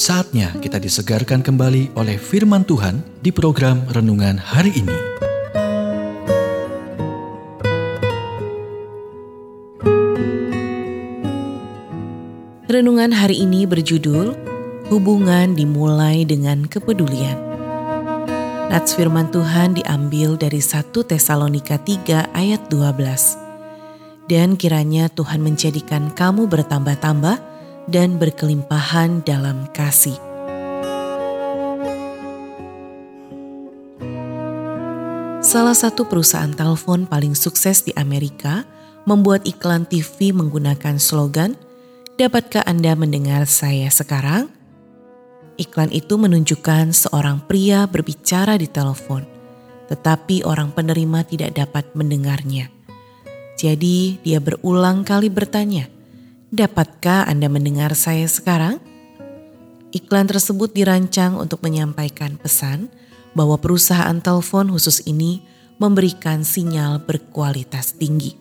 Saatnya kita disegarkan kembali oleh firman Tuhan di program renungan hari ini. Renungan hari ini berjudul Hubungan dimulai dengan kepedulian. Nats firman Tuhan diambil dari 1 Tesalonika 3 ayat 12. Dan kiranya Tuhan menjadikan kamu bertambah-tambah dan berkelimpahan dalam kasih. Salah satu perusahaan telepon paling sukses di Amerika membuat iklan TV menggunakan slogan, "Dapatkah Anda mendengar saya sekarang?" Iklan itu menunjukkan seorang pria berbicara di telepon, tetapi orang penerima tidak dapat mendengarnya. Jadi, dia berulang kali bertanya, Dapatkah Anda mendengar saya sekarang? Iklan tersebut dirancang untuk menyampaikan pesan bahwa perusahaan telepon khusus ini memberikan sinyal berkualitas tinggi.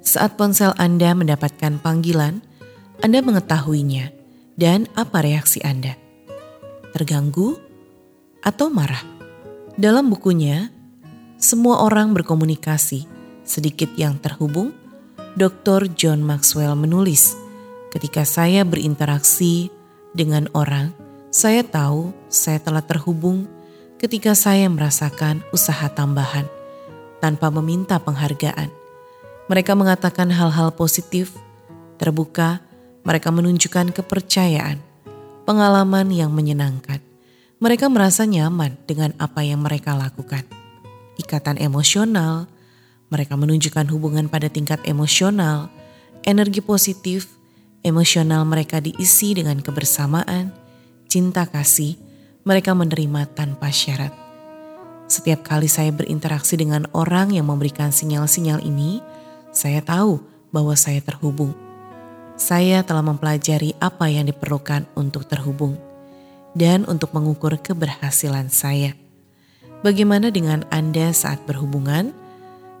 Saat ponsel Anda mendapatkan panggilan, Anda mengetahuinya dan apa reaksi Anda? Terganggu atau marah? Dalam bukunya, semua orang berkomunikasi, sedikit yang terhubung Dr. John Maxwell menulis, "Ketika saya berinteraksi dengan orang, saya tahu saya telah terhubung ketika saya merasakan usaha tambahan tanpa meminta penghargaan. Mereka mengatakan hal-hal positif, terbuka, mereka menunjukkan kepercayaan, pengalaman yang menyenangkan. Mereka merasa nyaman dengan apa yang mereka lakukan. Ikatan emosional, mereka menunjukkan hubungan pada tingkat emosional, energi positif, emosional mereka diisi dengan kebersamaan, cinta kasih, mereka menerima tanpa syarat. Setiap kali saya berinteraksi dengan orang yang memberikan sinyal-sinyal ini, saya tahu bahwa saya terhubung. Saya telah mempelajari apa yang diperlukan untuk terhubung dan untuk mengukur keberhasilan saya. Bagaimana dengan Anda saat berhubungan?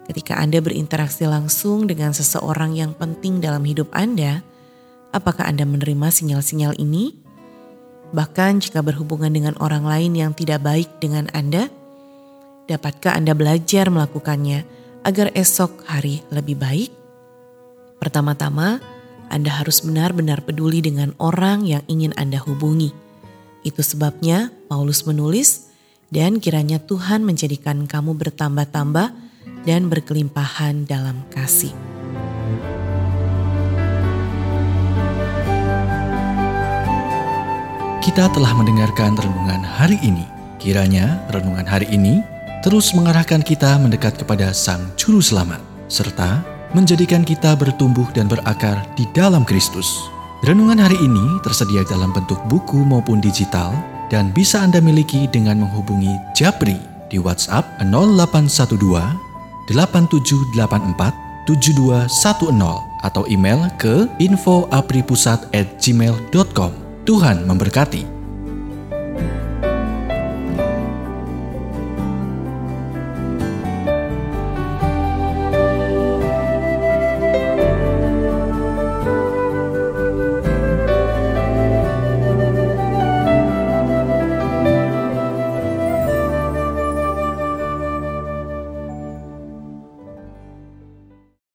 Ketika Anda berinteraksi langsung dengan seseorang yang penting dalam hidup Anda, apakah Anda menerima sinyal-sinyal ini? Bahkan jika berhubungan dengan orang lain yang tidak baik dengan Anda, dapatkah Anda belajar melakukannya agar esok hari lebih baik? Pertama-tama, Anda harus benar-benar peduli dengan orang yang ingin Anda hubungi. Itu sebabnya Paulus menulis, dan kiranya Tuhan menjadikan kamu bertambah-tambah dan berkelimpahan dalam kasih. Kita telah mendengarkan renungan hari ini. Kiranya renungan hari ini terus mengarahkan kita mendekat kepada Sang Juru Selamat, serta menjadikan kita bertumbuh dan berakar di dalam Kristus. Renungan hari ini tersedia dalam bentuk buku maupun digital dan bisa Anda miliki dengan menghubungi Japri di WhatsApp 0812 8784 7210 atau email ke infoapripusat@gmail.com. Tuhan memberkati.